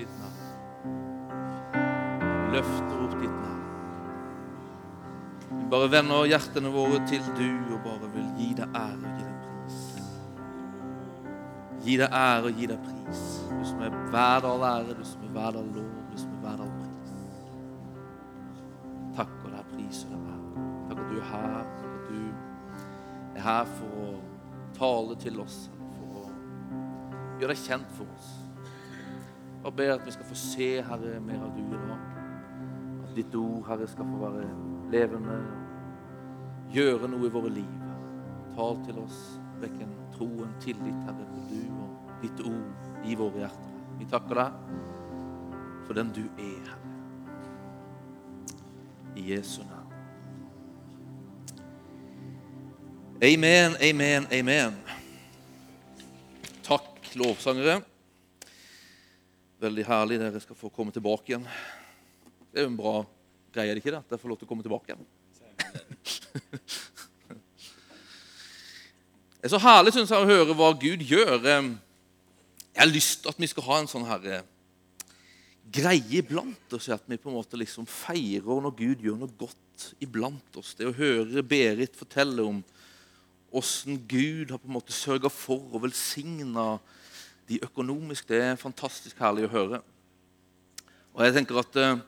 ditt navn. Løfter opp ditt navn. Vi bare vender hjertene våre til du og bare vil gi deg ære og gi deg pris. Gi deg ære og gi deg pris. Du som er verd all ære, du som er verd all lov, du som er verd all pris. Takk og deg pris og deg ære. Takk at du er her. At du er her for å tale til oss, for å gjøre deg kjent for oss. Jeg ber at vi skal få se, Herre, mer av du i dag. At ditt ord, Herre, skal få være levende. Gjøre noe i våre liv. Tal til oss. Vekk en tro, en tillit, Herre, på du og ditt ord i våre hjerter. Vi takker deg for den du er, Herre. I Jesu navn. Amen, amen, amen. Takk, lovsangere. Veldig herlig dere skal få komme tilbake igjen. Det er jo en bra greie, er det ikke det? At dere får lov til å komme tilbake igjen. Det er så herlig synes jeg, å høre hva Gud gjør. Jeg har lyst til at vi skal ha en sånn her eh, greie iblant oss, at vi på en måte liksom feirer når Gud gjør noe godt iblant oss. Det å høre Berit fortelle om hvordan Gud har på en måte sørga for og velsigne de økonomisk, det er fantastisk herlig å høre. Og jeg tenker at eh,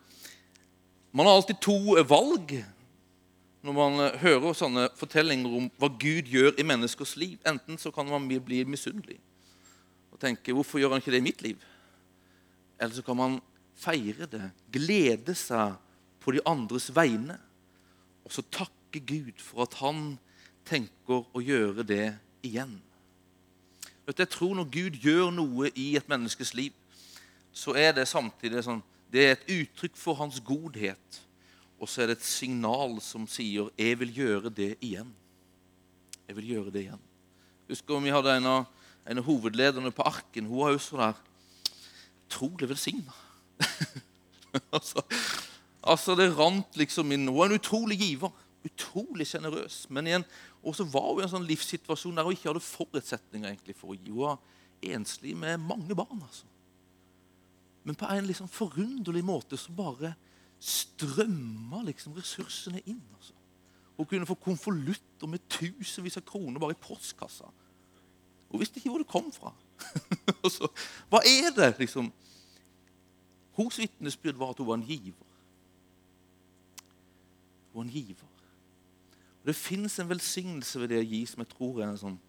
Man har alltid to valg når man eh, hører sånne fortellinger om hva Gud gjør i menneskers liv. Enten så kan man bli misunnelig og tenke 'Hvorfor gjør han ikke det i mitt liv?' Eller så kan man feire det, glede seg på de andres vegne, og så takke Gud for at han tenker å gjøre det igjen. Vet du, jeg tror Når Gud gjør noe i et menneskes liv, så er det samtidig sånn, det er et uttrykk for hans godhet. Og så er det et signal som sier 'Jeg vil gjøre det igjen'. Jeg vil gjøre det igjen. Husker vi hadde en av, en av hovedlederne på Arken. Hun var jo så der utrolig velsigna. altså, altså, det rant liksom inn. Hun er en utrolig giver. Utrolig sjenerøs. Men igjen, også var hun i en sånn livssituasjon der hun ikke hadde forutsetninger egentlig for å gi. Hun var enslig med mange barn. altså. Men på en liksom forunderlig måte så bare strømma liksom ressursene inn. altså. Hun kunne få konvolutter med tusenvis av kroner bare i postkassa. Hun visste ikke hvor det kom fra. så, hva er det, liksom? Hennes vitnesbyrd var at hun var en giver. Hun var en giver. Og Det fins en velsignelse ved det å gi som jeg tror er en sånn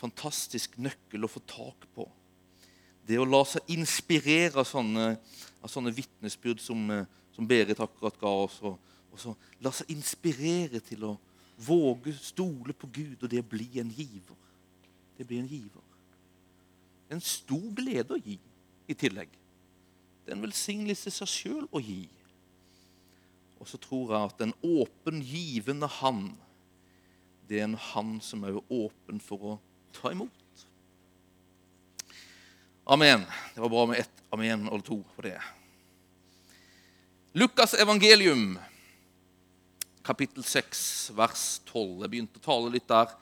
fantastisk nøkkel å få tak på. Det å la seg inspirere av sånne, av sånne vitnesbyrd som, eh, som, Berit akkurat ga oss. Og, og så la seg inspirere til å våge stole på Gud og det å bli en giver. Det blir en giver. En stor glede å gi i tillegg. Det er en velsignelse i seg sjøl å gi. Og så tror jeg at en åpen, givende hand, det er en hand som er åpen for å ta imot. Amen. Det var bra med ett amen eller to på det. Lukas evangelium, kapittel 6, vers 12. Jeg begynte å tale litt der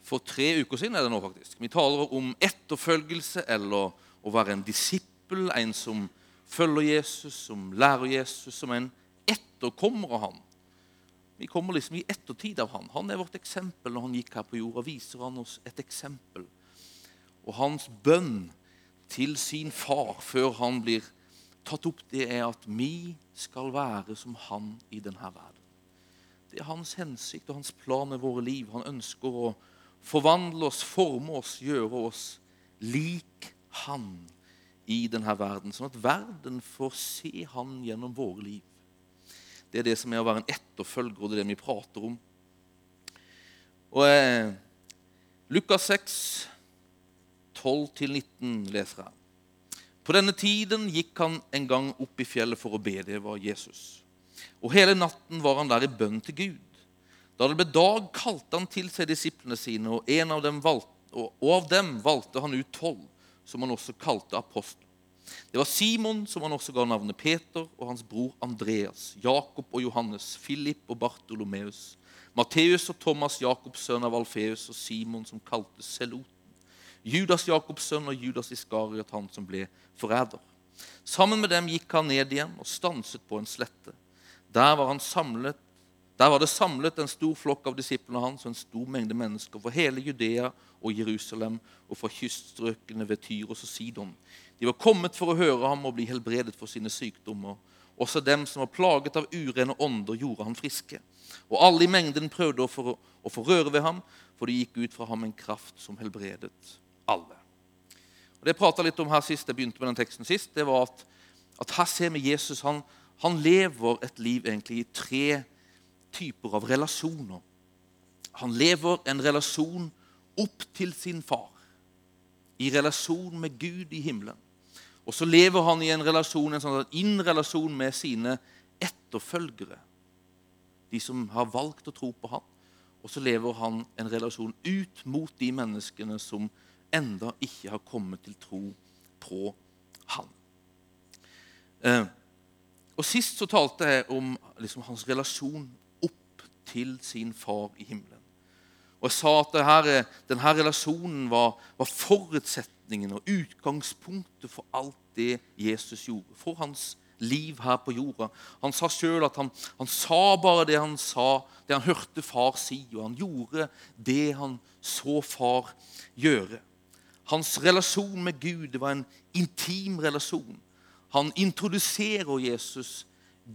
for tre uker siden. er det nå faktisk. Vi taler om etterfølgelse eller å være en disippel, en som følger Jesus, som lærer Jesus, som en etterkommer av han. Vi kommer liksom i ettertid av han. Han er vårt eksempel når han gikk her på jorda. Viser han oss et eksempel. Og hans bønn til sin far før han blir tatt opp, det er at vi skal være som han i denne verden. Det er hans hensikt og hans plan med våre liv. Han ønsker å forvandle oss, forme oss, gjøre oss lik han i denne verden. Sånn at verden får se han gjennom våre liv. Det er det som er å være en etterfølger, og det er det vi prater om. Og eh, Lukas 6, 12-19 leser jeg. På denne tiden gikk han en gang opp i fjellet for å be. Det var Jesus. Og hele natten var han der i bønn til Gud. Da det ble dag, kalte han til seg disiplene sine, og, av valgte, og av dem valgte han ut tolv, som han også kalte apostel. Det var Simon, som han også ga navnet Peter, og hans bror Andreas, Jakob og Johannes, Philip og Bartolomeus, Matteus og Thomas, Jakobs sønn av Alfeus, og Simon, som kaltes Seloten, Judas Jakobs sønn og Judas Iskariot, han som ble forræder. Sammen med dem gikk han ned igjen og stanset på en slette. Der var, samlet, der var det samlet en stor flokk av disiplene hans og en stor mengde mennesker fra hele Judea og Jerusalem og fra kyststrøkene ved Tyros og Sidon. De var kommet for å høre ham og bli helbredet for sine sykdommer. Også dem som var plaget av urene ånder, gjorde han friske. Og alle i mengden prøvde å få, å få røre ved ham, for det gikk ut fra ham en kraft som helbredet alle. Og Det jeg prata litt om her sist, jeg begynte med den teksten sist, det var at, at her ser vi Jesus. Han, han lever et liv egentlig i tre typer av relasjoner. Han lever en relasjon opp til sin far, i relasjon med Gud i himmelen. Og så lever han i en relasjon, en sånn inn-relasjon med sine etterfølgere. De som har valgt å tro på han. Og så lever han en relasjon ut mot de menneskene som enda ikke har kommet til tro på han. Eh, og Sist så talte jeg om liksom, hans relasjon opp til sin far i himmelen. Og Jeg sa at denne, relasjonen var, var, forutsetningen og utgangspunktet for alt det Jesus gjorde. For hans liv her på jorda. Han sa sjøl at han, han, sa bare det han sa, det han hørte far si, og han gjorde det han så far gjøre. Hans relasjon med Gud det var en intim relasjon. Han introduserer Jesus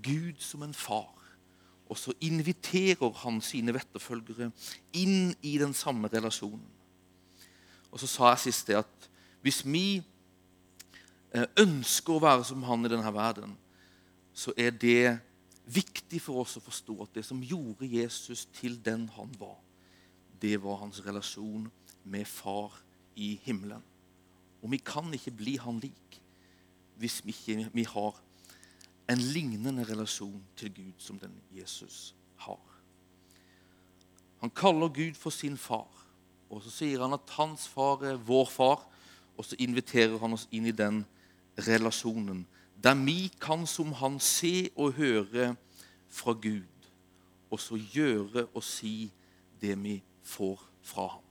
Gud som en far. Og så inviterer han sine vetterfølgere inn i den samme relasjonen. Og så sa jeg sist det at hvis vi eh, ønsker å være som han i denne verden, så er det viktig for oss å forstå at det som gjorde Jesus til den han var, det var hans relasjon med far i himmelen. Og vi kan ikke bli han lik hvis vi ikke vi har en lignende relasjon til Gud som den Jesus har. Han kaller Gud for sin far, og så sier han at hans far er vår far. Og så inviterer han oss inn i den relasjonen der vi kan som han se og høre fra Gud, og så gjøre og si det vi får fra ham.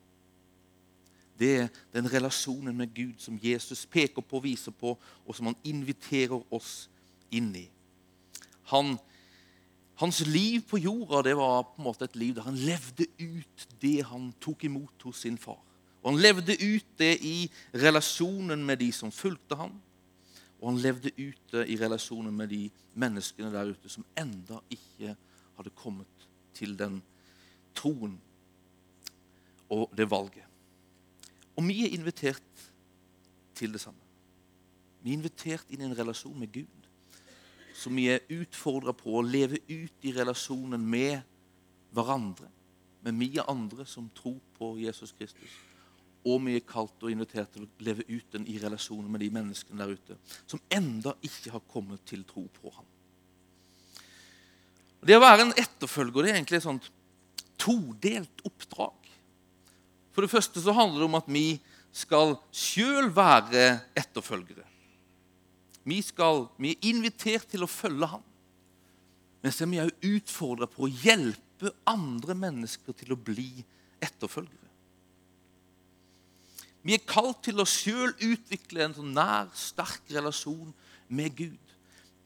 Det er den relasjonen med Gud som Jesus peker på og viser på, og som han inviterer oss inn i. Han, hans liv på jorda det var på en måte et liv der han levde ut det han tok imot hos sin far. Og Han levde ut det i relasjonen med de som fulgte ham. Og han levde ute i relasjonen med de menneskene der ute som enda ikke hadde kommet til den troen og det valget. Og vi er invitert til det samme. Vi er invitert inn i en relasjon med Gud. som vi er utfordra på å leve ut i relasjonen med hverandre. Med mye andre som tror på Jesus Kristus. Og vi er kalt og invitert til å leve ut den i relasjonen med de menneskene der ute som enda ikke har kommet til tro på ham. Det å være en etterfølger det er egentlig et sånt todelt oppdrag. For det første så handler det om at vi skal sjøl være etterfølgere. Vi, skal, vi, er invitert til å følge ham. Men så er vi òg utfordra på å hjelpe andre mennesker til å bli etterfølgere. Vi er kalt til å sjøl utvikle en sånn nær, sterk relasjon med Gud.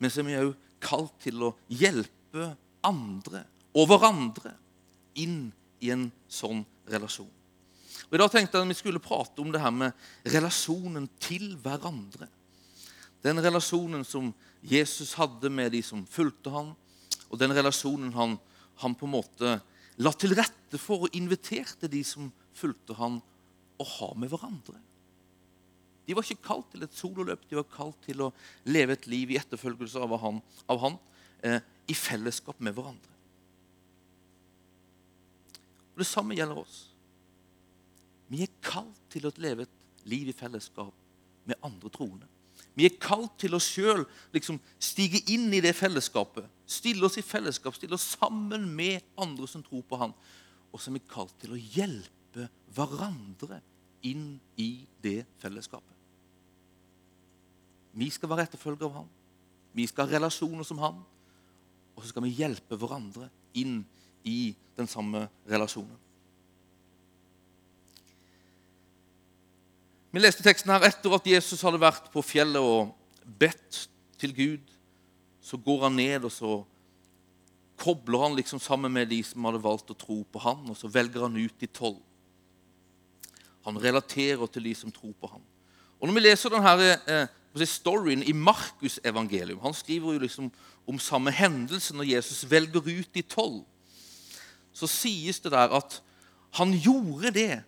Men så er vi òg kalt til å hjelpe andre og hverandre inn i en sånn relasjon. Og I dag tenkte jeg at vi skulle prate om det her med relasjonen til hverandre. Den relasjonen som Jesus hadde med de som fulgte ham, og den relasjonen han, han på en måte la til rette for og inviterte de som fulgte ham, å ha med hverandre. De var ikke kalt til et sololøp, de var kalt til å leve et liv i etterfølgelse av han, av han eh, i fellesskap med hverandre. Og Det samme gjelder oss. Vi er kalt til å leve et liv i fellesskap med andre troende. Vi er kalt til å sjøl liksom, stige inn i det fellesskapet. Stille oss i fellesskap, stille oss sammen med andre som tror på Han. Og så er vi kalt til å hjelpe hverandre inn i det fellesskapet. Vi skal være etterfølgere av Han. Vi skal ha relasjoner som Han. Og så skal vi hjelpe hverandre inn i den samme relasjonen. Vi leste teksten her etter at Jesus hadde vært på fjellet og bedt til Gud, så går han ned og så kobler han liksom sammen med de som hadde valgt å tro på han, og så velger han ut de tolv. Han relaterer til de som tror på ham. Og Når vi leser denne eh, storyen i Markus' evangelium Han skriver jo liksom om samme hendelse når Jesus velger ut de tolv. Så sies det der at han gjorde det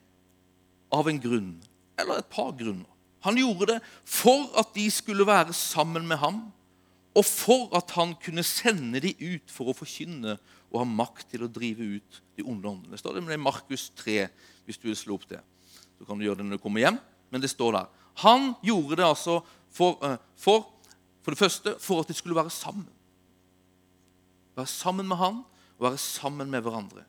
av en grunn, eller et par grunner. Han gjorde det for at de skulle være sammen med ham, og for at han kunne sende de ut for å forkynne og ha makt til å drive ut de onde åndene. Det står det med Markus 3, hvis du vil slå opp det. Så kan du gjøre det når du kommer hjem, men det står der. Han gjorde det altså for, eh, for, for det første for at de skulle være sammen. Være sammen med han og være sammen med hverandre.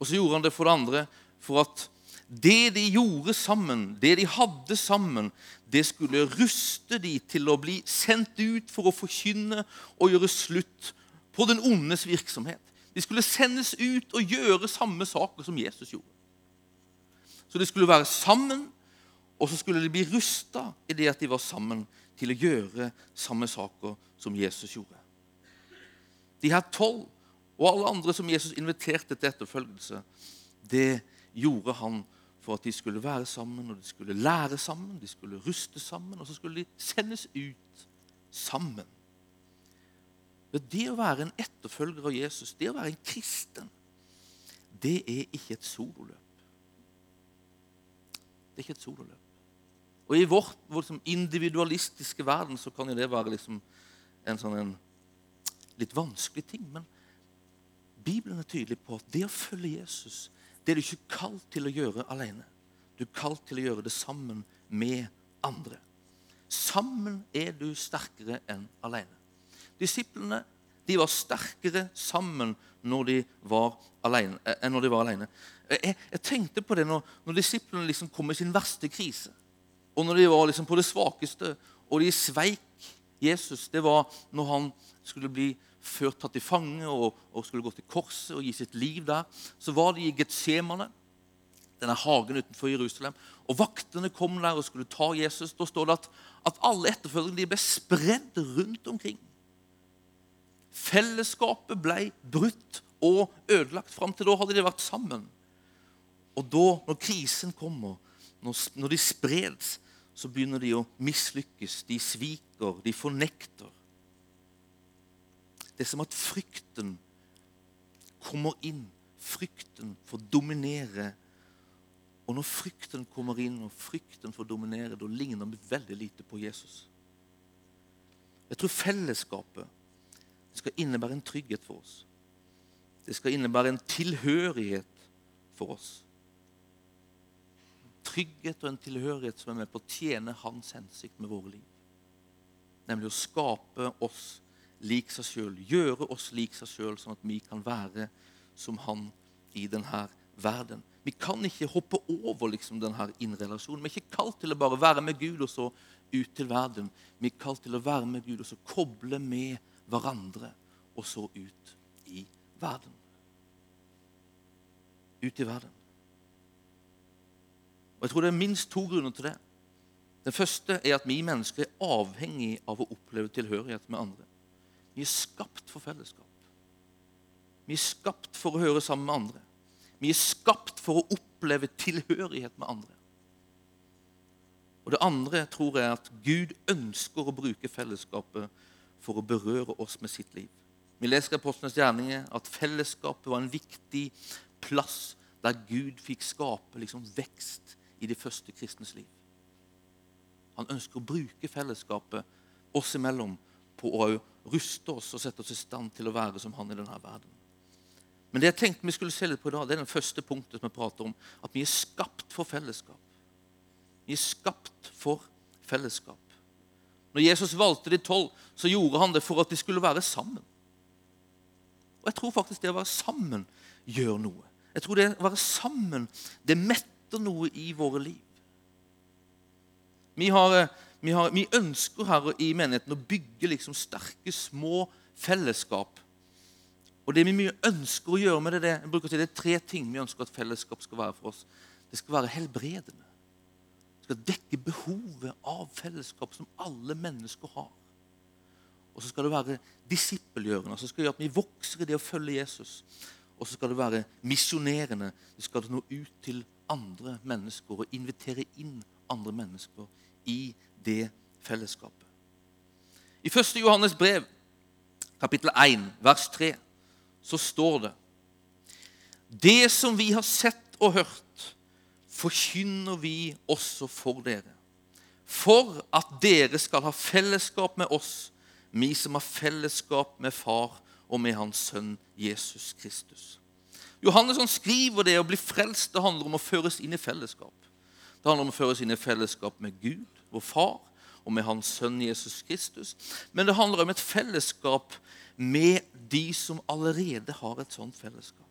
Og så gjorde han det for det andre for at det de gjorde sammen, det de hadde sammen, det skulle ruste de til å bli sendt ut for å forkynne og gjøre slutt på den ondes virksomhet. De skulle sendes ut og gjøre samme saker som Jesus gjorde. Så de skulle være sammen, og så skulle de bli rusta i det at de var sammen, til å gjøre samme saker som Jesus gjorde. De her tolv og alle andre som Jesus inviterte til etterfølgelse, det gjorde han for at de skulle være sammen, og de skulle lære sammen, de skulle ruste sammen, og så skulle de sendes ut sammen. Det å være en etterfølger av Jesus, det å være en kristen, det er ikke et sololøp. Det er ikke et sololøp. Og I vårt, vår individualistiske verden så kan jo det være liksom en sånn en litt vanskelig ting. Men Bibelen er tydelig på at det å følge Jesus det er du ikke kalt til å gjøre alene. Du er kalt til å gjøre det sammen med andre. Sammen er du sterkere enn alene. Disiplene de var sterkere sammen når de var alene, eh, enn når de var alene. Jeg, jeg tenkte på det når, når disiplene liksom kom i sin verste krise, og når de var liksom på det svakeste, og de sveik Jesus. Det var når han skulle bli ført tatt til fange og, og, skulle gå til korset og gi sitt liv der. Så var de i Getsemane, denne hagen utenfor Jerusalem. Og vaktene kom der og skulle ta Jesus. Da står det at, at alle etterfølgerne ble spredd rundt omkring. Fellesskapet ble brutt og ødelagt. Fram til da hadde de vært sammen. Og da, når krisen kommer, når, de spreds, så begynner de å mislykkes. De sviker, de fornekter. Det er som at frykten kommer inn. Frykten får dominere. Og når frykten kommer inn, og frykten får dominere, da ligner vi veldig lite på Jesus. Jeg tror fellesskapet skal innebære en trygghet for oss. Det skal innebære en tilhørighet for oss. Trygghet og en tilhørighet som er med på å tjene hans hensikt med våre liv. Nemlig å skape oss lik seg sjøl, gjøre oss lik seg sjøl, sånn at vi kan være som han i denne verden. Vi kan ikke hoppe over liksom, denne innrelasjonen. Vi er ikke kalt til å bare være med Gud og så ut til verden. Vi er kalt til å være med Gud og så koble med hverandre og så ut i verden. Ut i verden. Og Jeg tror det er minst to grunner til det. Den første er at vi mennesker er avhengig av å oppleve tilhørighet med andre. Vi er skapt for fellesskap. Vi er skapt for å høre sammen med andre. Vi er skapt for å oppleve tilhørighet med andre. Og Det andre tror jeg er at Gud ønsker å bruke fellesskapet for å berøre oss med sitt liv. Vi leser i Apostlenes gjerninger at fellesskapet var en viktig plass der Gud fikk skape liksom, vekst i de første kristnes liv. Han ønsker å bruke fellesskapet oss imellom på å ruste oss og sette oss i stand til å være som han i denne verden. Men det jeg tenkte vi skulle se litt på i dag, det er den første punktet som vi prater om. At vi er skapt for fellesskap. Vi er skapt for fellesskap. Når Jesus valgte de tolv, så gjorde han det for at de skulle være sammen. Og jeg tror faktisk det å være sammen gjør noe. Jeg tror det å være sammen, det metter noe i våre liv. Vi har eh, vi, har, vi, ønsker her i menigheten å bygge liksom sterke, små fellesskap. Og Det vi mye ønsker å gjøre med det, det, jeg bruker å si, det er tre ting vi ønsker at fellesskap skal være for oss. Det skal være helbredende. Skal dekke behovet av fellesskap som alle mennesker har. Og så skal det være disippelgjørende, så skal gjøre at vi vokser i det å følge Jesus. Og så skal det være misjonerende. Det skal nå ut til andre mennesker og invitere inn andre mennesker i det fellesskapet. I 1. Johannes brev, kapittel 1, vers 3, så står det Det som vi har sett og hørt, forkynner vi også for dere. For at dere skal ha fellesskap med oss, vi som har fellesskap med Far og med Hans Sønn Jesus Kristus. Johannes han skriver det å bli frelst det handler om å føres inn i fellesskap. Det handler om å føres inn i fellesskap med Gud, vår Far, og med Hans Sønn Jesus Kristus. Men det handler om et fellesskap med de som allerede har et sånt fellesskap.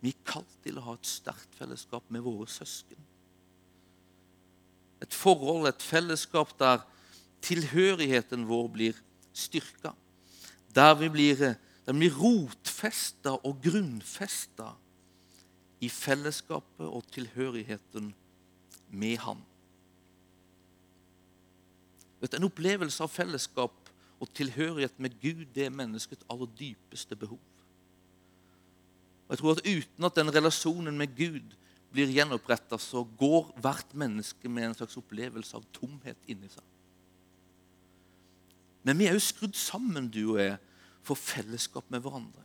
Vi er kalt til å ha et sterkt fellesskap med våre søsken. Et forhold, et fellesskap der tilhørigheten vår blir styrka. Der vi blir, blir rotfesta og grunnfesta i fellesskapet og tilhørigheten med Han. En opplevelse av fellesskap og tilhørighet med Gud det er menneskets aller dypeste behov. Og jeg tror at Uten at den relasjonen med Gud blir gjenoppretta, så går hvert menneske med en slags opplevelse av tomhet inni seg. Men vi er jo skrudd sammen, du og jeg, for fellesskap med hverandre.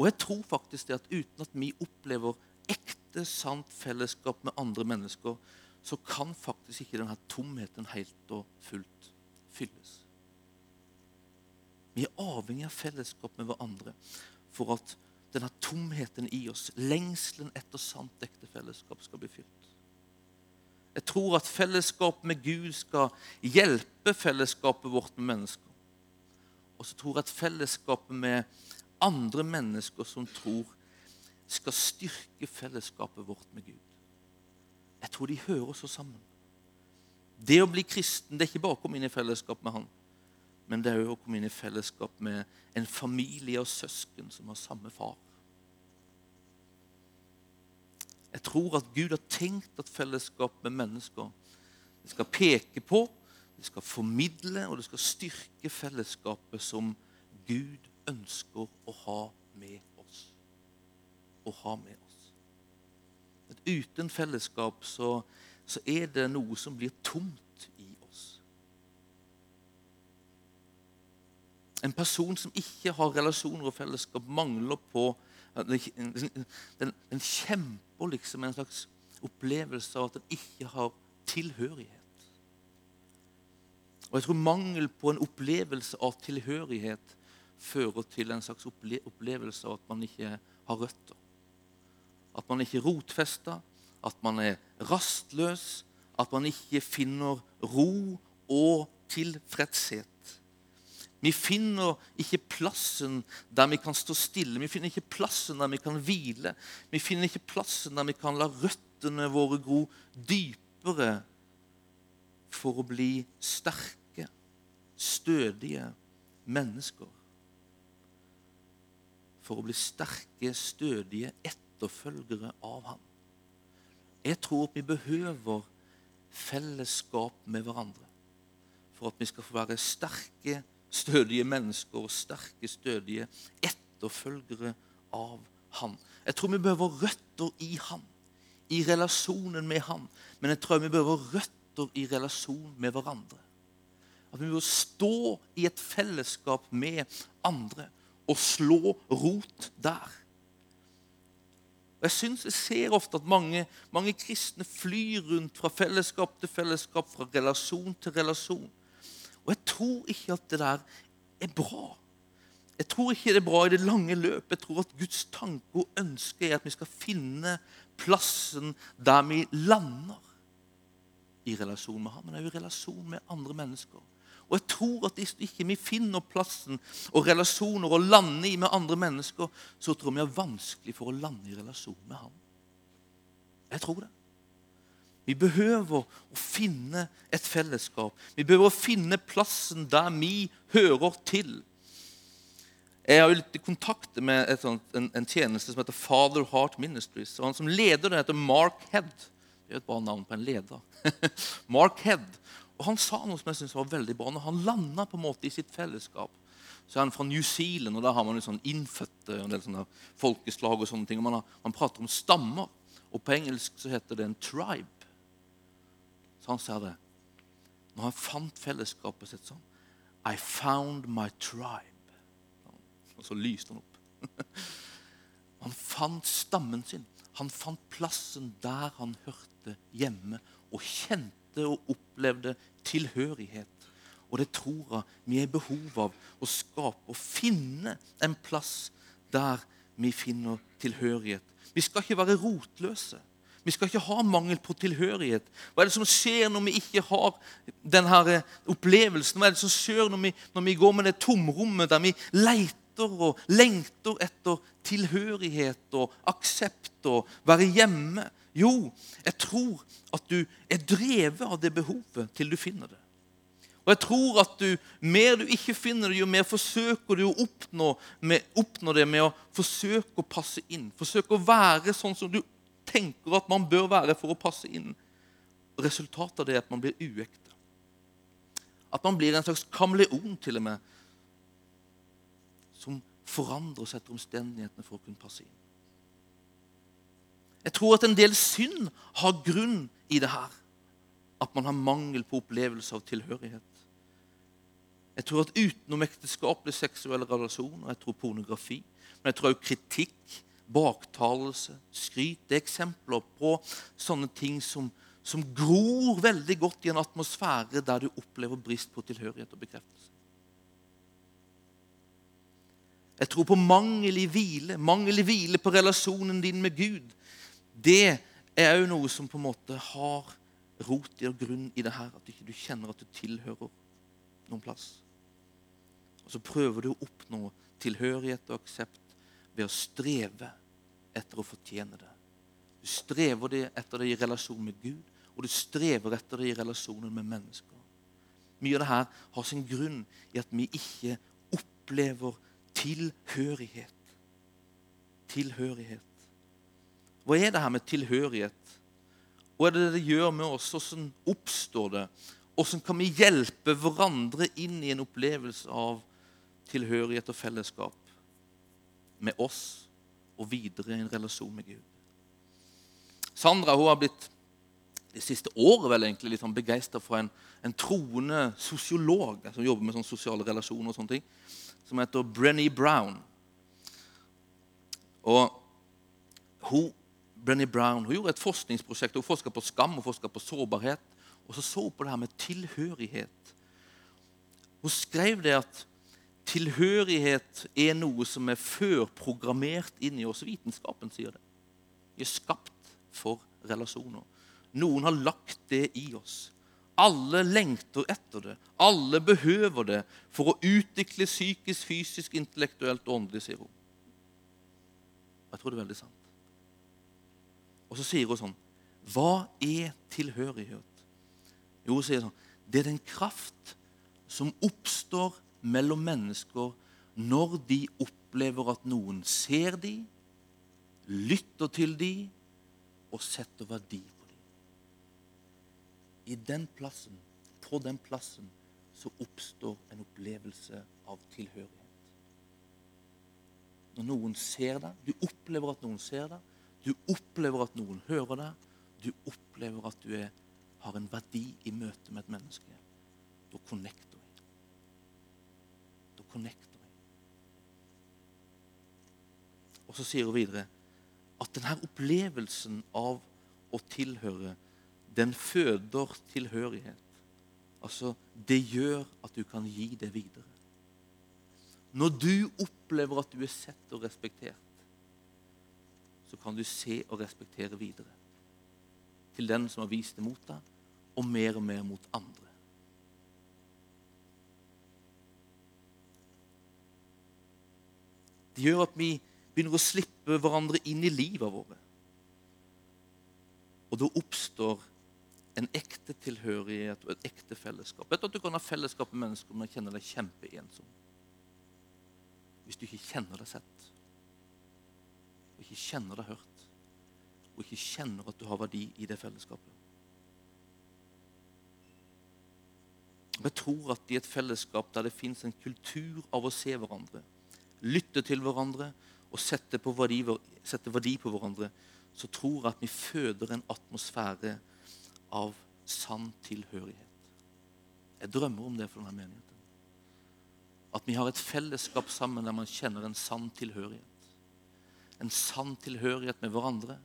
Og jeg tror faktisk det at uten at vi opplever ekte, sant fellesskap med andre mennesker, så kan faktisk ikke denne tomheten helt og fullt fylles. Vi er avhengig av fellesskap med hverandre for at denne tomheten i oss, lengselen etter sant ekte fellesskap, skal bli fylt. Jeg tror at fellesskap med Gud skal hjelpe fellesskapet vårt med mennesker. Og så tror jeg at fellesskapet med andre mennesker som tror, skal styrke fellesskapet vårt med Gud. Jeg tror de hører så sammen. Det å bli kristen det er ikke bare å komme inn i fellesskap med Han men det er òg å komme inn i fellesskap med en familie og søsken som har samme far. Jeg tror at Gud har tenkt at fellesskap med mennesker det skal peke på, det skal formidle og det skal styrke fellesskapet som Gud ønsker å ha med oss. Å ha med oss. At uten fellesskap så, så er det noe som blir tomt En person som ikke har relasjoner og fellesskap, mangler på Den, den kjemper liksom en slags opplevelse av at den ikke har tilhørighet. Og jeg tror mangel på en opplevelse av tilhørighet fører til en slags opplevelse av at man ikke har røtter. At man ikke er rotfesta, at man er rastløs, at man ikke finner ro og tilfredshet. Vi finner ikke plassen der vi kan stå stille. Vi finner ikke plassen der vi kan hvile. Vi finner ikke plassen der vi kan la røttene våre gro dypere for å bli sterke, stødige mennesker. For å bli sterke, stødige etterfølgere av ham. Jeg tror at vi behøver fellesskap med hverandre for at vi skal få være sterke, stødige mennesker og sterke, stødige etterfølgere av Han. Jeg tror vi behøver røtter i Han, i relasjonen med Han. Men jeg tror vi behøver røtter i relasjon med hverandre. At vi må stå i et fellesskap med andre og slå rot der. Og Jeg synes jeg ser ofte at mange, mange kristne flyr rundt fra fellesskap til fellesskap, fra relasjon til relasjon. Og jeg tror ikke at det der er bra. Jeg tror ikke det er bra i det lange løpet. Jeg tror at Guds tanke og ønske er at vi skal finne plassen der vi lander i relasjon med ham, men også i relasjon med andre mennesker. Og jeg tror at hvis ikke vi finner plassen og relasjoner å lande i med andre mennesker, så tror jeg vi har vanskelig for å lande i relasjon med ham. Jeg tror det. Vi behøver å finne et fellesskap. Vi behøver å finne plassen der vi hører til. Jeg har jo litt kontakt med sånt, en, en, tjeneste som heter Father Heart Ministries. og Han som leder det, heter Mark Head. Det er et bra navn på en leder. Mark Head. Og Han sa noe som jeg synes var veldig bra. Når han landa på en måte i sitt fellesskap, så er han fra New Zealand, og der har man jo sånn innfødte og en del sånne folkeslag. og sånne ting. Og man, har, man, prater om stammer, og på engelsk så heter det en tribe. Så han sa det. Når han fant fellesskapet sitt sånn I found my tribe. Og så lyste han opp. Han fant stammen sin. Han fant plassen der han hørte hjemme, og kjente og opplevde tilhørighet. Og det tror jeg vi er behov av å skape og finne en plass der vi finner tilhørighet. Vi skal ikke være rotløse. Vi skal ikke ha mangel på tilhørighet. Hva er det som skjer når vi ikke har denne opplevelsen? Hva er det som skjer når vi, når vi går med det tomrommet der vi leiter og lengter etter tilhørighet og aksept og være hjemme? Jo, jeg tror at du er drevet av det behovet til du finner det. Og jeg tror at jo mer du ikke finner det, jo mer forsøker du å oppnå, med, oppnå det med å forsøke å passe inn. Forsøke å være sånn som du tenker at man bør være for å passe inn. Resultatet av det er at man blir uekte. At man blir en slags kameleon til og med, som forandrer seg etter omstendighetene for å kunne passe inn. Jeg tror at en del synd har grunn i det her. At man har mangel på opplevelse av tilhørighet. Jeg tror at utenom ekteskapelige seksuelle relasjoner, jeg tror pornografi, men jeg tror også kritikk, baktalelse, skryt Det er eksempler på sånne ting som, som gror veldig godt i en atmosfære der du opplever brist på tilhørighet og bekreftelse. Jeg tror på mangel i hvile, mangel i hvile på relasjonen din med Gud. Det er òg noe som på en måte har rot i og grunn i det her, at ikke du kjenner at du tilhører noen plass. Og så prøver du å oppnå tilhørighet og aksept ved å streve etter å fortjene det. Du strever det etter det i relasjon med Gud, og du strever etter det i relasjonen med mennesker. Mye av det her har sin grunn i at vi ikke opplever tilhørighet. Tilhørighet. Hva er det her med tilhørighet? Hva er det det gjør med oss? Hvordan oppstår det? Hvordan kan vi hjelpe hverandre inn i en opplevelse av tilhørighet og fellesskap med oss og videre i en relasjon med Gud? Sandra hun har blitt det siste året vel egentlig litt sånn begeistra for en, en, troende sosiolog som jobber med sånn sosiale relasjoner, og sånne ting, som heter Brenny Brown. Og hun Brenny Brown hun gjorde et forskningsprosjekt. Hun forska på skam og på sårbarhet. Og så så hun på det her med tilhørighet. Hun skrev det at tilhørighet er noe som er førprogrammert inn i oss. Vitenskapen sier det. Vi er skapt for relasjoner. Noen har lagt det i oss. Alle lengter etter det. Alle behøver det for å utvikle psykisk, fysisk, intellektuelt og åndelig, sier hun. Jeg tror det er veldig sant. Og så sier hun sånn Hva er tilhørighet? Jo, hun sier sånn Det er den kraft som oppstår mellom mennesker når de opplever at noen ser dem, lytter til dem og setter verdi på dem. I den plassen, på den plassen, så oppstår en opplevelse av tilhørighet. Når noen ser deg, du opplever at noen ser deg, du opplever at noen hører deg. Du opplever at du er, har en verdi i møte med et menneske. Da connecter vi. Da. Og så sier hun videre at denne opplevelsen av å tilhøre, den føder tilhørighet. Altså, Det gjør at du kan gi det videre. Når du opplever at du er sett og respektert, så kan du se og respektere videre. Til den som har vist det mot deg, og mer og mer mot andre. Gjør at vi begynner å slippe hverandre inn i livet våre. Og da oppstår en ekte tilhørighet og et ekte fellesskap. Vet du at Du kan ha fellesskap med mennesker når du kjenner deg kjempeensom. Hvis du ikke kjenner deg sett og ikke kjenner deg hørt, og ikke kjenner at du har verdi i det fellesskapet. Jeg tror at i et fellesskap der det fins en kultur av å se hverandre, lytte til hverandre og sette, verdi, sette verdi på hverandre, så tror jeg at vi føder en atmosfære av sann tilhørighet. Jeg drømmer om det for denne menigheten. At vi har et fellesskap sammen der man kjenner en sann tilhørighet. En sann tilhørighet med hverandre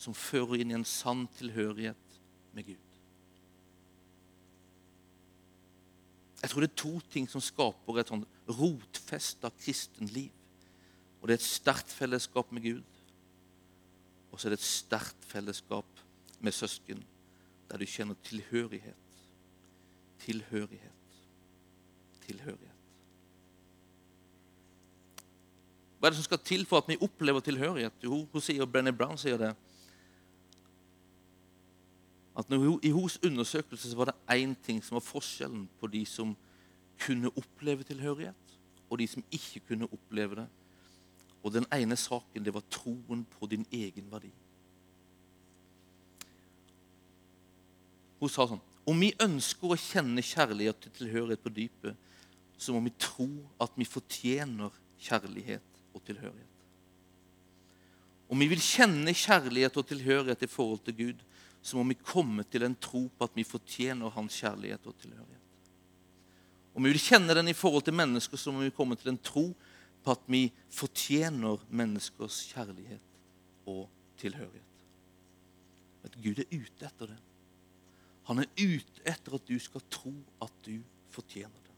som fører inn i en sann tilhørighet med Gud. Jeg tror det er to ting som skaper et sånn rotfesta kristenliv. Og det er et sterkt fellesskap med Gud, og så er det et sterkt fellesskap med søsken, der du kjenner tilhørighet. Tilhørighet. Tilhørighet. Hva er det som skal til for at vi opplever tilhørighet? Hun, hun sier, Brenny Brown sier det. At hun, I hennes undersøkelse var det én ting som var forskjellen på de som kunne oppleve tilhørighet, og de som ikke kunne oppleve det. Og den ene saken det var troen på din egen verdi. Hun sa sånn Om vi ønsker å kjenne kjærlighet til tilhørighet på dypet, så må vi tro at vi fortjener kjærlighet og tilhørighet. Om vi vil kjenne kjærlighet og tilhørighet i forhold til Gud, så må vi komme til en tro på at vi fortjener hans kjærlighet og tilhørighet. Om vi vil kjenne den i forhold til mennesker, så må vi komme til en tro på at vi fortjener menneskers kjærlighet og tilhørighet. At Gud er ute etter det. Han er ute etter at du skal tro at du fortjener det.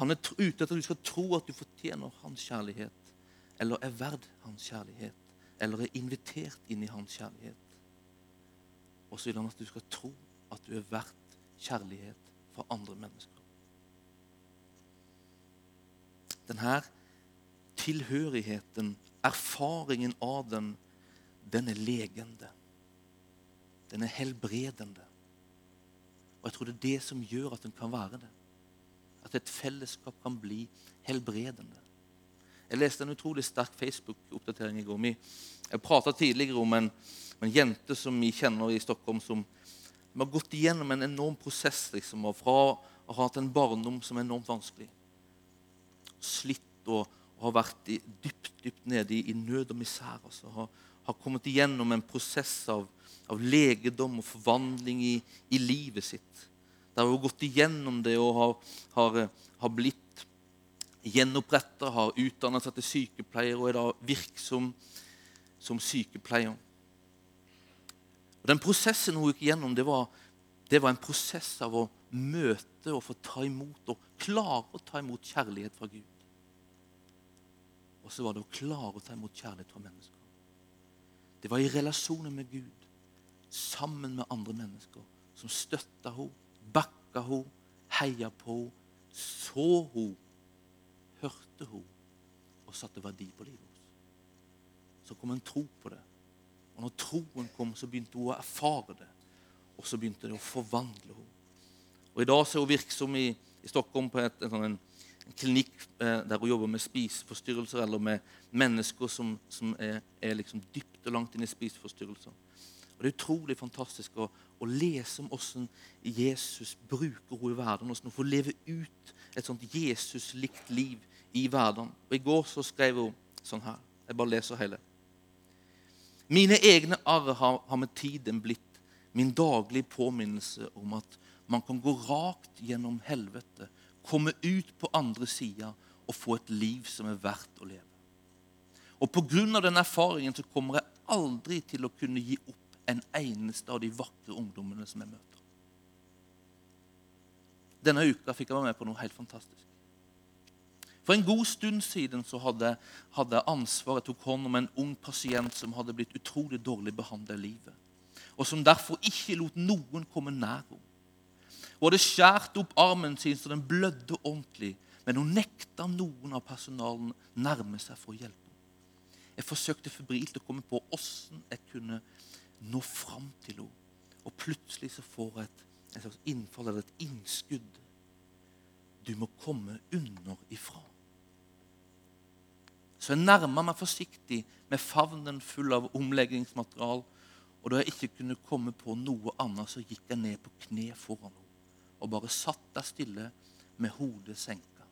Han er ute etter at du skal tro at du fortjener hans kjærlighet, eller er verd hans kjærlighet, eller er invitert inn i hans kjærlighet. Og så vil han at du skal tro at du er verdt kjærlighet for andre mennesker. Denne tilhørigheten, erfaringen av den, den er legende. Den er helbredende. Og jeg tror det er det som gjør at den kan være det at et fellesskap kan bli helbredende. Jeg leste en utrolig sterk Facebook-oppdatering i går. Jeg prata tidligere om en, en, jente som vi kjenner i Stockholm, som, har gått igjennom en enorm prosess liksom, fra å ha hatt en barndom som er enormt vanskelig. Slitt og, og har vært i, dypt dypt nede i, i, nød og misær. Altså. Har, har, kommet igjennom en prosess av, av legedom og forvandling i, i livet sitt. Der hun har gått igjennom det og har, har, har blitt gjenoppretta, har utdannet seg til sykepleier og er da virksom som sykepleier. Og Den prosessen hun gikk gjennom, det var, det var en prosess av å møte og få ta imot og klare å ta imot kjærlighet fra Gud. Og så var det å klare å ta imot kjærlighet fra mennesker. Det var i relasjoner med Gud, sammen med andre mennesker, som støtta henne bakka henne, heia på henne, så henne, hørte henne og satte verdi på livet hennes. Så kom en tro på det. Og når troen kom, så begynte hun å erfare det. Og så begynte det å forvandle henne. Og I dag så er hun virksom i, i Stockholm på et, en, en, en klinikk eh, der hun jobber med spiseforstyrrelser eller med mennesker som, som er, er liksom dypt og langt inn i spiseforstyrrelser. Og Det er utrolig fantastisk å, å lese om hvordan Jesus bruker henne i verden. Hvordan hun får leve ut et sånt Jesus-likt liv i verden. Og I går så skrev hun sånn her. Jeg bare leser hele. Mine egne arr har, har med tiden blitt min daglige påminnelse om at man kan gå rakt gjennom helvete, komme ut på andre sida og få et liv som er verdt å leve. Og Pga. den erfaringen så kommer jeg aldri til å kunne gi opp en eneste av de vakre ungdommene som jeg møter. Denne uka fikk jeg være med på noe helt fantastisk. For en god stund siden så hadde, hadde ansvaret tok hånd om en ung pasient som hadde blitt utrolig dårlig behandlet i livet, og som derfor ikke lot noen komme nær henne. Hun hadde skåret opp armen sin så den blødde ordentlig, men hun nekta noen av personalen nærme seg for å hjelpe henne. Jeg forsøkte febrilt å komme på åssen jeg kunne nå fram til henne. Og plutselig så får jeg et, et slags innfall eller et innskudd. Du må komme under ifra. Så jeg nærma meg forsiktig med favnen full av omleggingsmaterial. Og da jeg ikke kunne komme på noe annet, så gikk jeg ned på kne foran henne og bare satt der stille med hodet senka.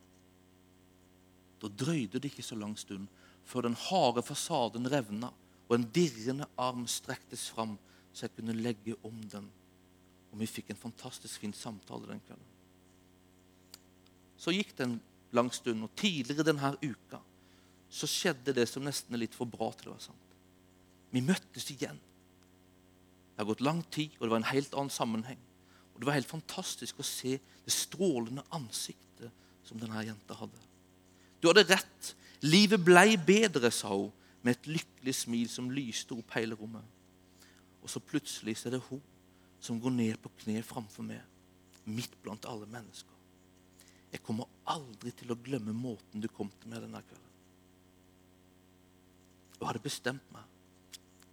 Da drøyde det ikke så lang stund før den harde fasaden revna og en dirrende arm strektes fram så jeg kunne legge om den. Og vi fikk en fantastisk fin samtale den kvelden. Så gikk det en lang stund, og tidligere denne uka så skjedde det som nesten er litt for bra til å være sant. Vi møttes igjen. Det har gått lang tid, og det var en helt annen sammenheng. Og Det var helt fantastisk å se det strålende ansiktet som denne jenta hadde. Du hadde rett. Livet blei bedre, sa hun med et lykkelig smil som lyste opp hele rommet. Og så plutselig så er det hun som går ned på kne framfor meg, midt blant alle mennesker. Jeg kommer aldri til å glemme måten du kom til meg denne kvelden. Og hadde bestemt meg.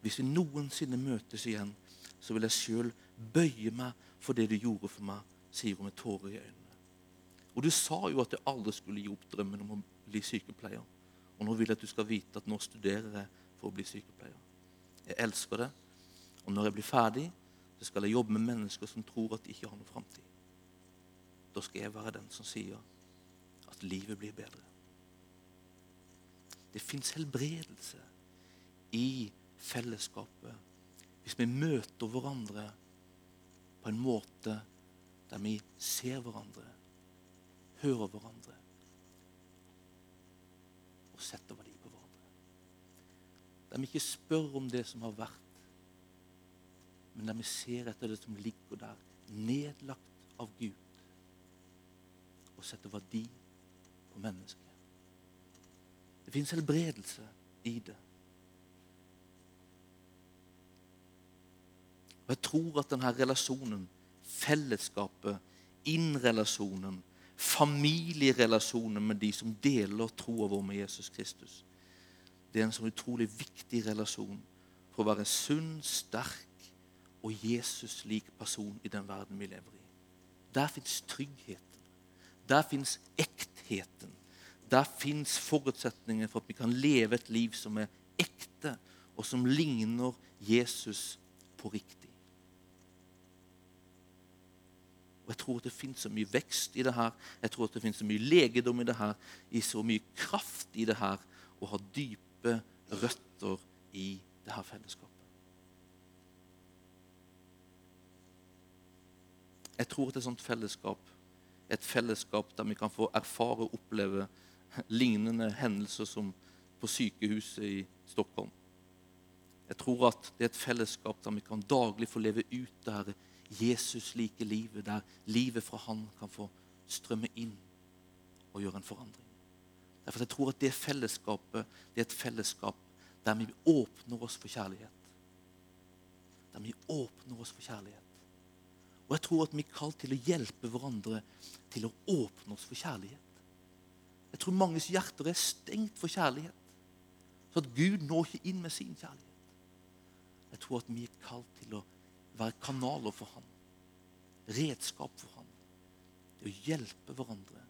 Hvis vi noensinne møtes igjen, så vil jeg sjøl bøye meg for det du gjorde for meg, sier hun med tårer i øynene. Og du sa jo at jeg aldri skulle gi opp drømmen om å bli sykepleier. Og nå vil jeg at du skal vite at nå studerer jeg for å bli sykepleier. Jeg elsker det. Og når jeg blir ferdig, så skal jeg jobbe med mennesker som tror at de ikke har noen framtid. Da skal jeg være den som sier at livet blir bedre. Det fins helbredelse i fellesskapet hvis vi møter hverandre på en måte der vi ser hverandre, hører hverandre og setter verdi på hverandre. Der vi ikke spør om det som har vært, men der vi ser etter det som ligger der, nedlagt av Gud, og setter verdi på mennesket. Det fins helbredelse i det. Og jeg tror at denne relasjonen, fellesskapet, innrelasjonen, familierelasjonen med de som deler troa vår med Jesus Kristus, det er en sånn utrolig viktig relasjon for å være sunn, sterk og Jesus-lik person i den verden vi lever i. Der fins tryggheten. Der fins ektheten. Der fins forutsetningen for at vi kan leve et liv som er ekte, og som ligner Jesus på riktig. Og Jeg tror at det finnes så mye vekst i det her. Jeg tror at det finnes så mye legedom i det her, i så mye kraft i det her, å ha dype røtter i det her fellesskapet. Jeg tror at et sånt fellesskap et fellesskap der vi kan få erfare og oppleve lignende hendelser som på sykehuset i Stockholm. Jeg tror at det er et fellesskap der vi kan daglig få leve ut det her Jesus like livet, der livet fra Han kan få strømme inn og gjøre en forandring. Derfor jeg tror at det fellesskapet det er et fellesskap der vi åpner oss for kjærlighet. Der vi åpner oss for kjærlighet. Og jeg tror at vi er kalt til å hjelpe hverandre til å åpne oss for kjærlighet. Jeg tror manges hjerter er stengt for kjærlighet. Så at Gud når ikke inn med sin kjærlighet. Jeg tror at vi er kalt til å være kanaler for han. Redskap for han. Det å hjelpe hverandre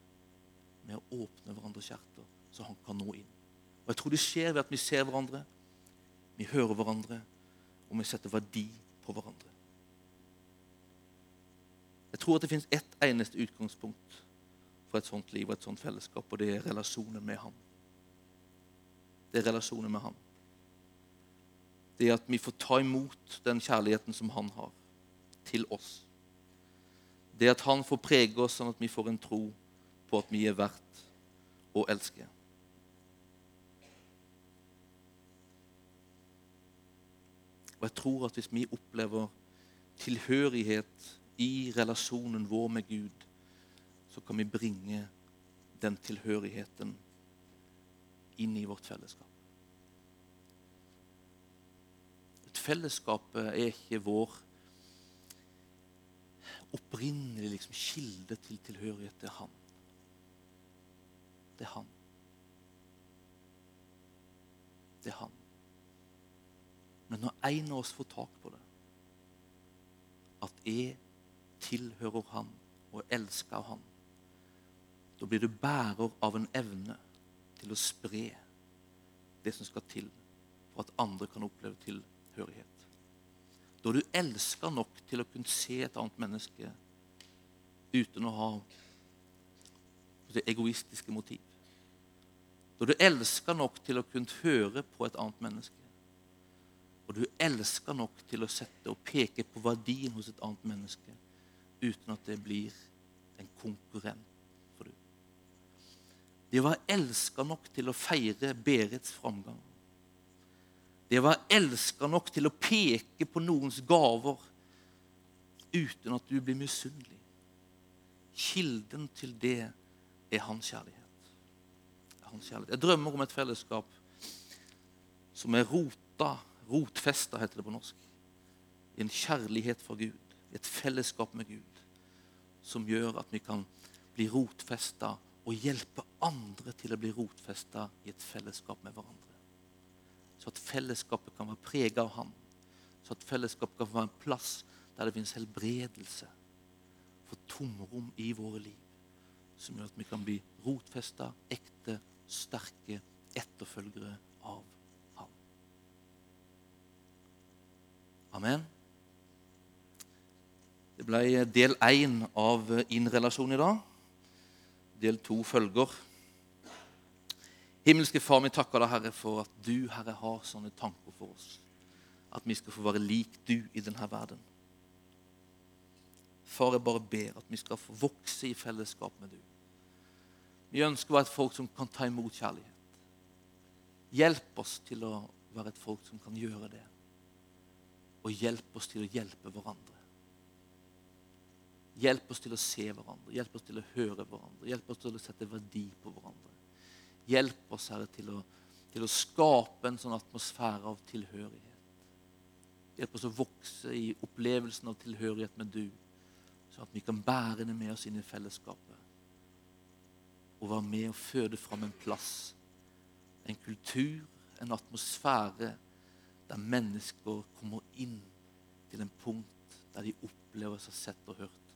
med å åpne hverandres hjerter, så han kan nå inn. Og Jeg tror det skjer ved at vi ser hverandre, vi hører hverandre, og vi setter verdi på hverandre. Jeg tror at det finnes ett eneste utgangspunkt for et sånt liv og et sånt fellesskap, og det er relasjonen med ham. Det er relasjonen med ham det er at vi får ta imot den kjærligheten som han har til oss. Det at han får prege oss sånn at vi får en tro på at vi er verdt å elske. Og jeg tror at hvis vi opplever tilhørighet i relasjonen vår med Gud, så kan vi bringe den tilhørigheten inn i vårt fellesskap. Fellesskapet er ikke vår opprinnelige liksom, kilde til tilhørighet. Det er han. Det er han. Det er han. Men når en av oss får tak på det, at jeg tilhører han og elsker han, da blir du bærer av en evne til å spre det som skal til for at andre kan oppleve tilhørighet. Da du elsker nok til å kunne se et annet menneske uten å ha det egoistiske motiv. Da du elsker nok til å kunne høre på et annet menneske. Og du elsker nok til å sette og peke på verdien hos et annet menneske uten at det blir en konkurrent for du. Det å være elska nok til å feire Berits framgang. Det å være elska nok til å peke på noens gaver uten at du blir misunnelig. Kilden til det er hans kjærlighet. hans kjærlighet. Jeg drømmer om et fellesskap som er rota Rotfesta, heter det på norsk. En kjærlighet for Gud, et fellesskap med Gud, som gjør at vi kan bli rotfesta og hjelpe andre til å bli rotfesta i et fellesskap med hverandre. At fellesskapet kan være preget av Han. Så at fellesskapet kan være en plass der det finnes helbredelse for tomrom i våre liv. Som gjør at vi kan bli rotfesta, ekte, sterke etterfølgere av Amen. Det ble del én av innrelasjon i dag. Del to følger. Himmelske Far, vi takker deg, Herre, for at du, Herre, har sånne tanker for oss. At vi skal få være lik du i denne verden. Far, jeg bare ber at vi skal få vokse i fellesskap med du. Vi ønsker å være et folk som kan ta imot kjærlighet. Hjelp oss til å være et folk som kan gjøre det og hjelp oss til å hjelpe hverandre. Hjelp oss til å se hverandre, hjelp oss til å høre hverandre, hjelp oss til å sette verdi på hverandre. Hjelp oss, Herre, til å, til å skape en sånn atmosfære av tilhørighet. Hjelp oss å vokse i opplevelsen av tilhørighet med du, sånn at vi kan bære det med oss inn i fellesskapet. Og være med og føde fram en plass, en kultur, en atmosfære der mennesker kommer inn til en punkt der de opplever seg sett og hørt,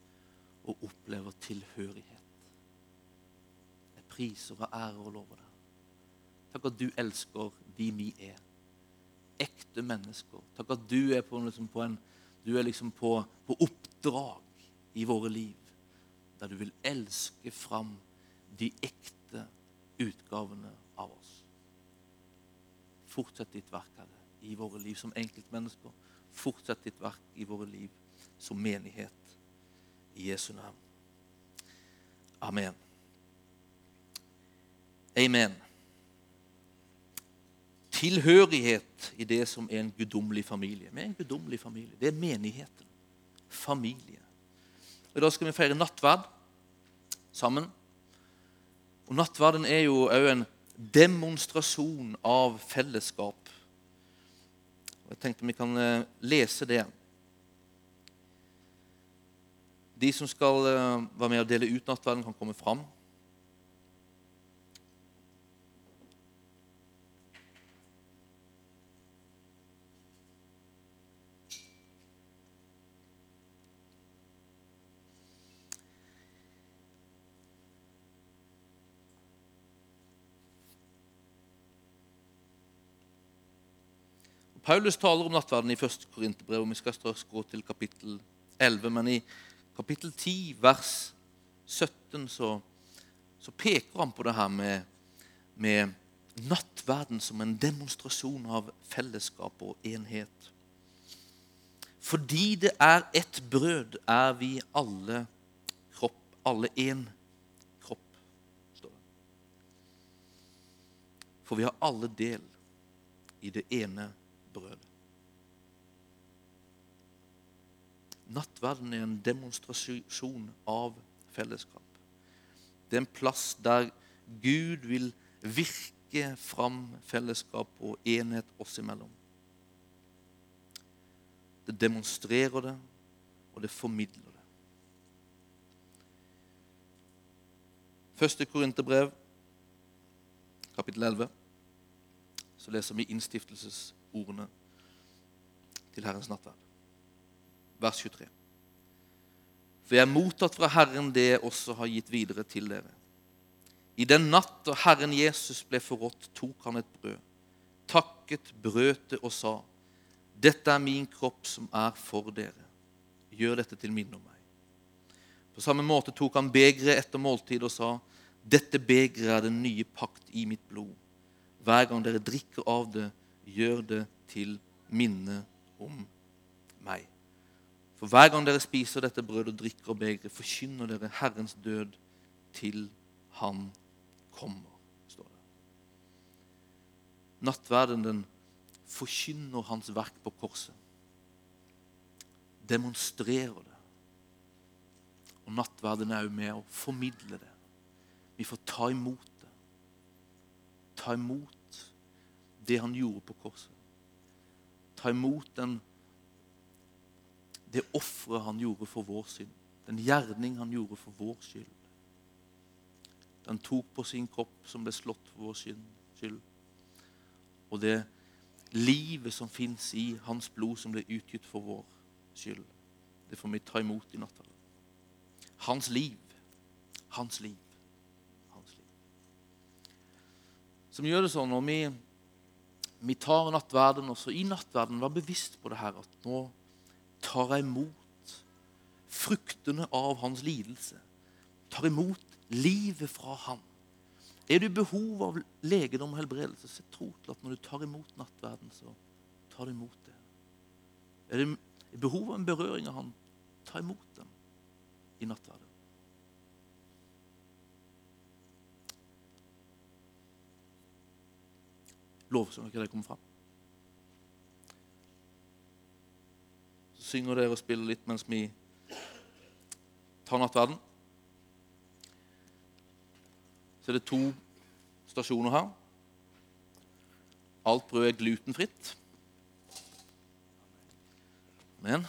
og opplever tilhørighet. Jeg priser og ærer og lover deg. Takk at du elsker de vi er. Ekte mennesker. Takk at du er på, liksom på, en, du er liksom på, på oppdrag i våre liv. Der du vil elske fram de ekte utgavene av oss. Fortsett ditt verk, Herre i våre liv som enkeltmennesker. Fortsett ditt verk i våre liv som menighet. I Jesu navn. Amen. Amen. Tilhørighet i det som er en guddommelig familie. Vi er en guddommelig familie. Det er menigheten. Familie. Og I dag skal vi feire nattverd sammen. Og Nattverden er jo òg en demonstrasjon av fellesskap Og jeg tenkte vi kan eh, lese det. De som skal eh, være med og dele ut nattverden, kan komme fram. Paulus taler om nattverden i 1. Korinterbrev, og vi skal straks gå til kapittel 11. Men i kapittel 10, vers 17, så, så peker han på det her med, med nattverden som en demonstrasjon av fellesskap og enhet. Fordi det er ett brød, er vi alle kropp, alle én kropp, står det. For vi har alle del i det ene brødet brød. Nattverden er en demonstrasjon av fellesskap. Det er en plass der Gud vil virke fram fellesskap og enhet oss imellom. Det demonstrerer det, og det formidler det. Første Korinterbrev, kapittel 11, så leser vi innstiftelses ordene til Herrens nattverd. Vers 23. For jeg er mottatt fra Herren det jeg også har gitt videre til dere. I den natt da Herren Jesus ble forrådt, tok han et brød. takket, brøt det og sa:" Dette er min kropp som er for dere. Gjør dette til minne om meg. På samme måte tok han begeret etter måltid og sa:" Dette begeret er den nye pakt i mitt blod. Hver gang dere drikker av det, gjør det til minne om meg. For hver gang dere spiser dette brødet og drikker begeret, forkynner dere Herrens død til Han kommer, står det. Nattverden den forkynner hans verk på korset. Demonstrerer det. Og nattverden er òg med å formidle det. Vi får ta imot det. Ta imot det han gjorde på korset. Ta imot den, det offeret han gjorde for vår synd. Den gjerning han gjorde for vår skyld. Den tok på sin kropp som ble slått for vår skyld. Og det livet som fins i hans blod som ble utgitt for vår skyld, det får vi ta imot i natta. Hans liv. Hans liv. Hans liv. Som gjør det sånn når vi, vi tar nattverden også i nattverden, vær bevisst på det her at nå tar jeg imot fruktene av hans lidelse. Tar imot livet fra han. Er du i behov av legedom og helbredelse, så tro til at når du tar imot nattverden, så tar du imot det. Er du i behov av en berøring av han, ta imot den i nattverden. Lovsang, når det kommer fram? Så synger dere og spiller litt mens vi tar nattverden. Så er det to stasjoner her. Alt brød er glutenfritt. Men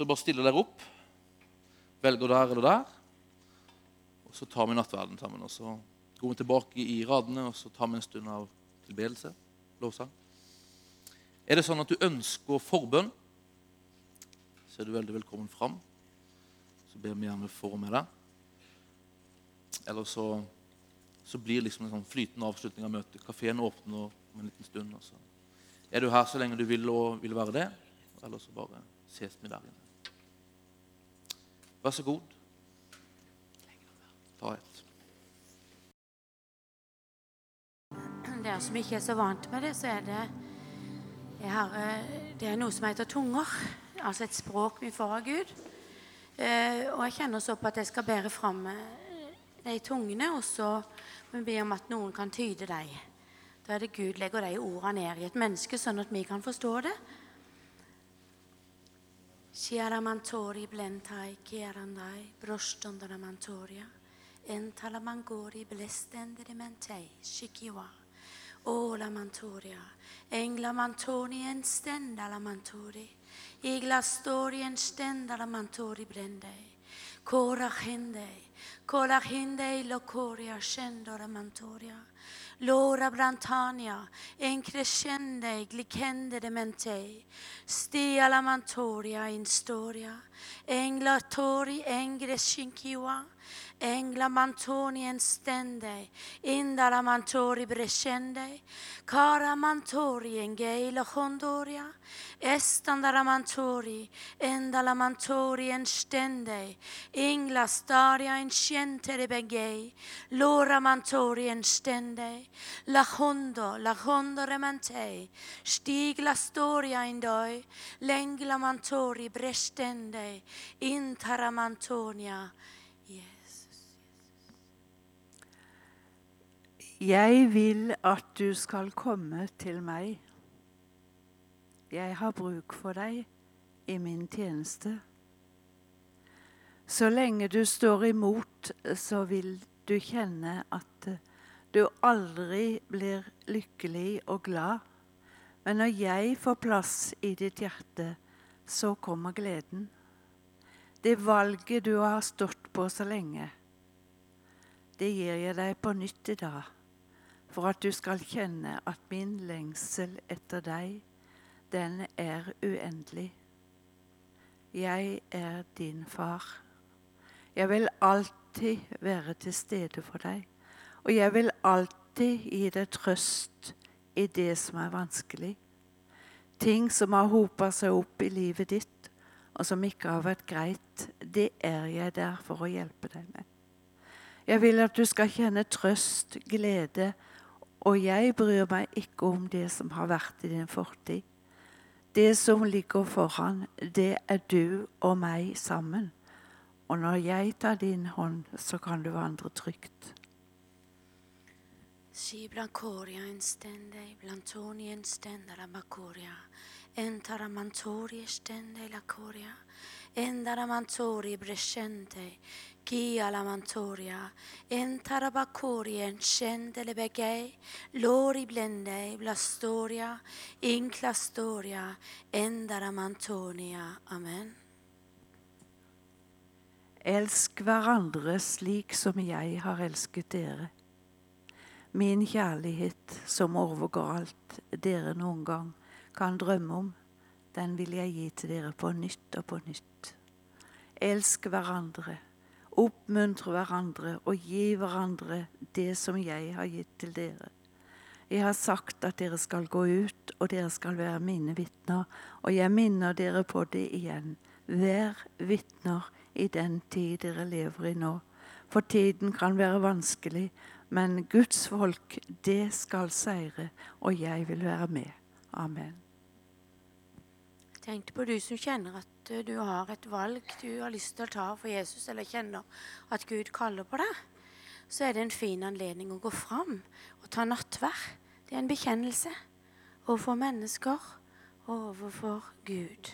Så bare stiller dere opp. Velger der eller der. Og så tar vi nattverden sammen. Og så går tilbake i radene, og så tar vi en stund av tilbedelse. Lovsang. Er det sånn at du ønsker forbønn, så er du veldig velkommen fram. Så ber vi gjerne for med deg. Eller så, så blir det liksom en sånn flytende avslutning av møtet. Kafeen åpner om en liten stund. Og så er du her så lenge du vil og vil være det. Eller så bare ses vi der inne. Vær så god. Ta et. Dere som ikke er så vant med det, så er det har, Det er noe som heter tunger. Altså et språk vi får av Gud. Eh, og jeg kjenner så på at jeg skal bære fram eh, de tungene, og så må vi be om at noen kan tyde dem. Da er det Gud legger de ordene ned i et menneske, sånn at vi kan forstå det. Chiaramantori blentai chiarandai brostondara mantoria entalamangori blestendere mentei shikiwa o la mantoria. Engla mantoni en stenda la mantori. Igla stori en stenda la mantori brendei kora hendei kora hendei lo coria scendora mantoria. Lora Brantania, en crescende glicende de mente, stia la mantoria in storia, englatori engre scinchiua, engla mantoni en stende, inda la mantori brescende, cara mantori en la hondoria, estanda la mantori, enda la mantori en stende, ingla staria de begei, lora mantori en stende, la hondo, la hondo remantei, stig la storia in doi, lengla mantori brestende, intara mantonia, Jeg vil at du skal komme til meg. Jeg har bruk for deg i min tjeneste. Så lenge du står imot, så vil du kjenne at du aldri blir lykkelig og glad. Men når jeg får plass i ditt hjerte, så kommer gleden. Det valget du har stått på så lenge, det gir jeg deg på nytt i dag for at du skal kjenne at min lengsel etter deg, den er uendelig. Jeg er din far. Jeg vil alltid være til stede for deg, og jeg vil alltid gi deg trøst i det som er vanskelig. Ting som har hopa seg opp i livet ditt, og som ikke har vært greit, det er jeg der for å hjelpe deg med. Jeg vil at du skal kjenne trøst, glede, og jeg bryr meg ikke om det som har vært i din fortid. Det som ligger foran, det er du og meg sammen. Og når jeg tar din hånd, så kan du vandre trygt. Si blancoria stende, blantoni stende la bacoria. Entara mantori stende la coria. Endara mantori brescente. Chia la mantoria. Entara bacoria scende le begei. Lori blende blastoria. Incla storia. Endara mantonia. Amen. Elsk hverandre slik som jeg har elsket dere. Min kjærlighet, som overgår alt dere noen gang kan drømme om, den vil jeg gi til dere på nytt og på nytt. Elsk hverandre, oppmuntre hverandre og gi hverandre det som jeg har gitt til dere. Jeg har sagt at dere skal gå ut, og dere skal være mine vitner, og jeg minner dere på det igjen. Vær vitner i den tid dere lever i nå. For tiden kan være vanskelig, men Guds folk, det skal seire, og jeg vil være med. Amen. Tenkte på du som kjenner at eh, du har et valg du har lyst til å ta for Jesus, eller kjenner at Gud kaller på deg. Så er det en fin anledning å gå fram og ta nattverd. Det er en bekjennelse overfor mennesker og overfor Gud.